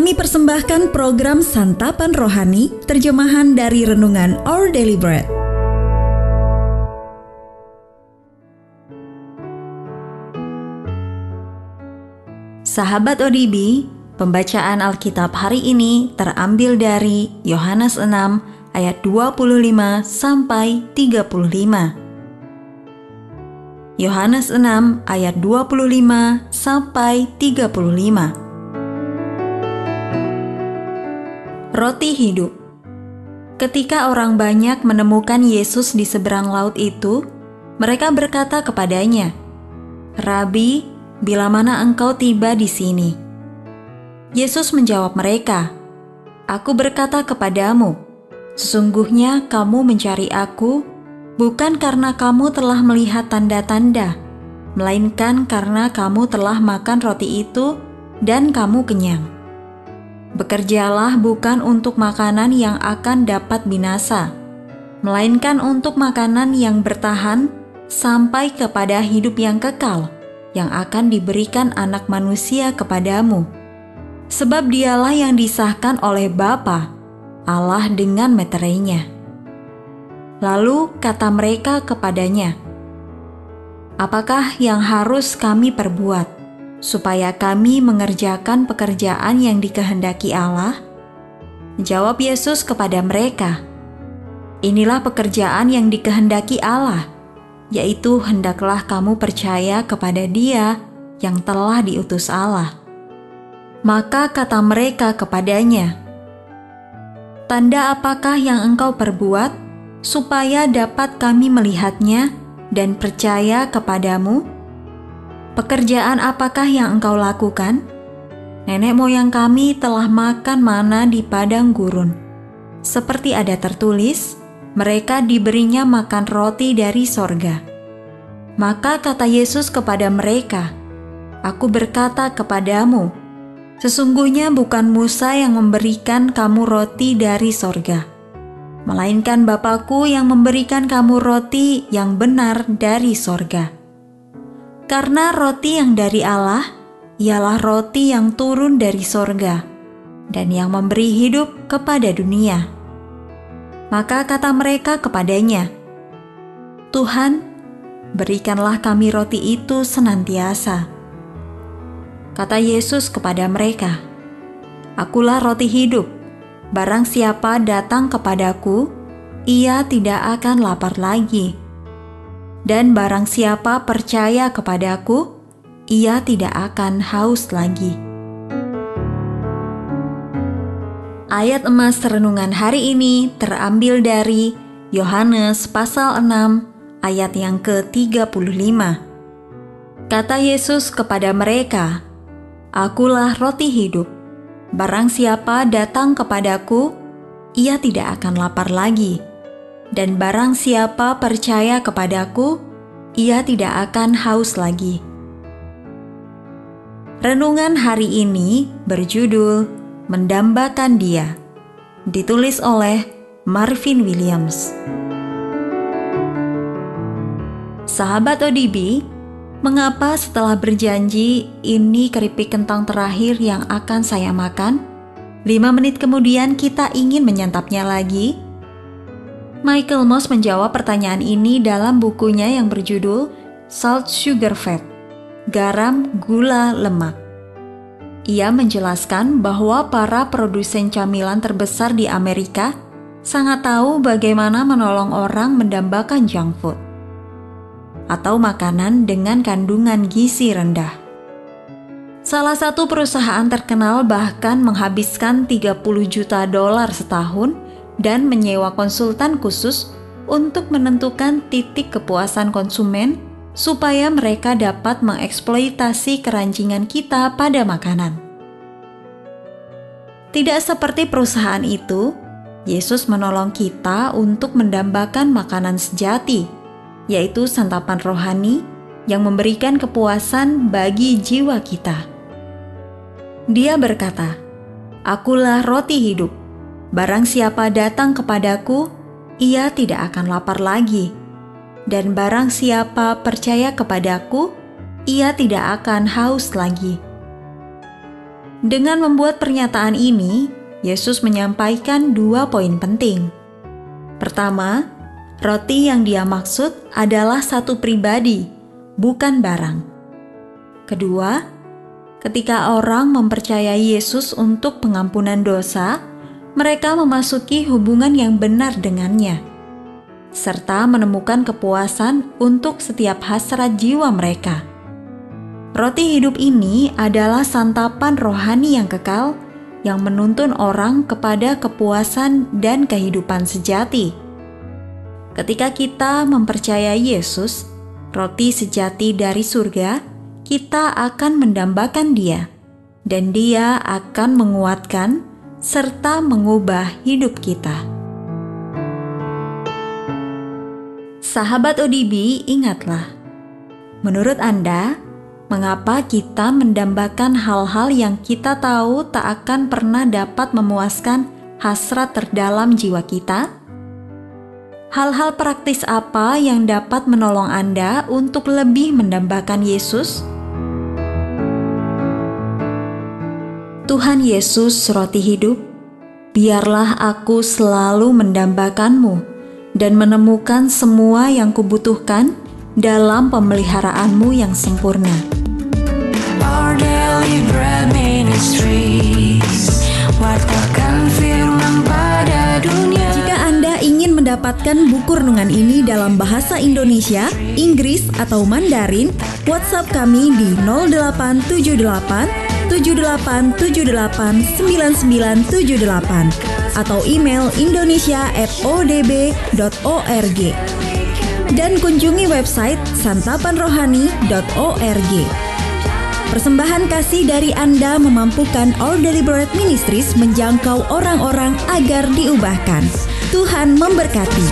Kami persembahkan program Santapan Rohani, terjemahan dari Renungan Our Daily Bread. Sahabat ODB, pembacaan Alkitab hari ini terambil dari Yohanes 6 ayat 25 sampai 35. Yohanes 6 ayat 25 sampai 35. Roti hidup. Ketika orang banyak menemukan Yesus di seberang laut itu, mereka berkata kepadanya, "Rabi, bila mana engkau tiba di sini?" Yesus menjawab mereka, "Aku berkata kepadamu, sesungguhnya kamu mencari Aku bukan karena kamu telah melihat tanda-tanda, melainkan karena kamu telah makan roti itu dan kamu kenyang." Bekerjalah bukan untuk makanan yang akan dapat binasa, melainkan untuk makanan yang bertahan sampai kepada hidup yang kekal, yang akan diberikan Anak Manusia kepadamu. Sebab Dialah yang disahkan oleh Bapa, Allah dengan meterainya. Lalu kata mereka kepadanya, "Apakah yang harus kami perbuat?" Supaya kami mengerjakan pekerjaan yang dikehendaki Allah? Jawab Yesus kepada mereka, "Inilah pekerjaan yang dikehendaki Allah, yaitu hendaklah kamu percaya kepada Dia yang telah diutus Allah." Maka kata mereka kepadanya, "Tanda apakah yang engkau perbuat supaya dapat kami melihatnya dan percaya kepadamu?" Pekerjaan apakah yang engkau lakukan? Nenek moyang kami telah makan mana di padang gurun. Seperti ada tertulis, mereka diberinya makan roti dari sorga. Maka kata Yesus kepada mereka, Aku berkata kepadamu, sesungguhnya bukan Musa yang memberikan kamu roti dari sorga, melainkan Bapakku yang memberikan kamu roti yang benar dari sorga. Karena roti yang dari Allah ialah roti yang turun dari sorga dan yang memberi hidup kepada dunia. Maka kata mereka kepadanya, Tuhan, berikanlah kami roti itu senantiasa. Kata Yesus kepada mereka, Akulah roti hidup. Barang siapa datang kepadaku, ia tidak akan lapar lagi dan barang siapa percaya kepadaku, ia tidak akan haus lagi. Ayat emas renungan hari ini terambil dari Yohanes pasal 6 ayat yang ke-35. Kata Yesus kepada mereka, Akulah roti hidup. Barang siapa datang kepadaku, ia tidak akan lapar lagi dan barang siapa percaya kepadaku, ia tidak akan haus lagi. Renungan hari ini berjudul Mendambakan Dia, ditulis oleh Marvin Williams. Sahabat ODB, mengapa setelah berjanji ini keripik kentang terakhir yang akan saya makan? Lima menit kemudian kita ingin menyantapnya lagi, Michael Moss menjawab pertanyaan ini dalam bukunya yang berjudul Salt Sugar Fat, Garam Gula Lemak. Ia menjelaskan bahwa para produsen camilan terbesar di Amerika sangat tahu bagaimana menolong orang mendambakan junk food atau makanan dengan kandungan gizi rendah. Salah satu perusahaan terkenal bahkan menghabiskan 30 juta dolar setahun dan menyewa konsultan khusus untuk menentukan titik kepuasan konsumen supaya mereka dapat mengeksploitasi keranjingan kita pada makanan. Tidak seperti perusahaan itu, Yesus menolong kita untuk mendambakan makanan sejati, yaitu santapan rohani yang memberikan kepuasan bagi jiwa kita. Dia berkata, "Akulah roti hidup. Barang siapa datang kepadaku, ia tidak akan lapar lagi. Dan barang siapa percaya kepadaku, ia tidak akan haus lagi. Dengan membuat pernyataan ini, Yesus menyampaikan dua poin penting. Pertama, roti yang dia maksud adalah satu pribadi, bukan barang. Kedua, ketika orang mempercayai Yesus untuk pengampunan dosa, mereka memasuki hubungan yang benar dengannya, serta menemukan kepuasan untuk setiap hasrat jiwa mereka. Roti hidup ini adalah santapan rohani yang kekal yang menuntun orang kepada kepuasan dan kehidupan sejati. Ketika kita mempercayai Yesus, roti sejati dari surga, kita akan mendambakan Dia, dan Dia akan menguatkan serta mengubah hidup kita. Sahabat ODB, ingatlah, menurut Anda, Mengapa kita mendambakan hal-hal yang kita tahu tak akan pernah dapat memuaskan hasrat terdalam jiwa kita? Hal-hal praktis apa yang dapat menolong Anda untuk lebih mendambakan Yesus? Tuhan Yesus, roti hidup, biarlah aku selalu mendambakanmu dan menemukan semua yang kubutuhkan dalam pemeliharaanmu yang sempurna. Jika Anda ingin mendapatkan buku renungan ini dalam bahasa Indonesia, Inggris, atau Mandarin, WhatsApp kami di 0878 78789978 atau email indonesia@odb.org dan kunjungi website santapanrohani.org. Persembahan kasih dari Anda memampukan All Deliberate Ministries menjangkau orang-orang agar diubahkan. Tuhan memberkati.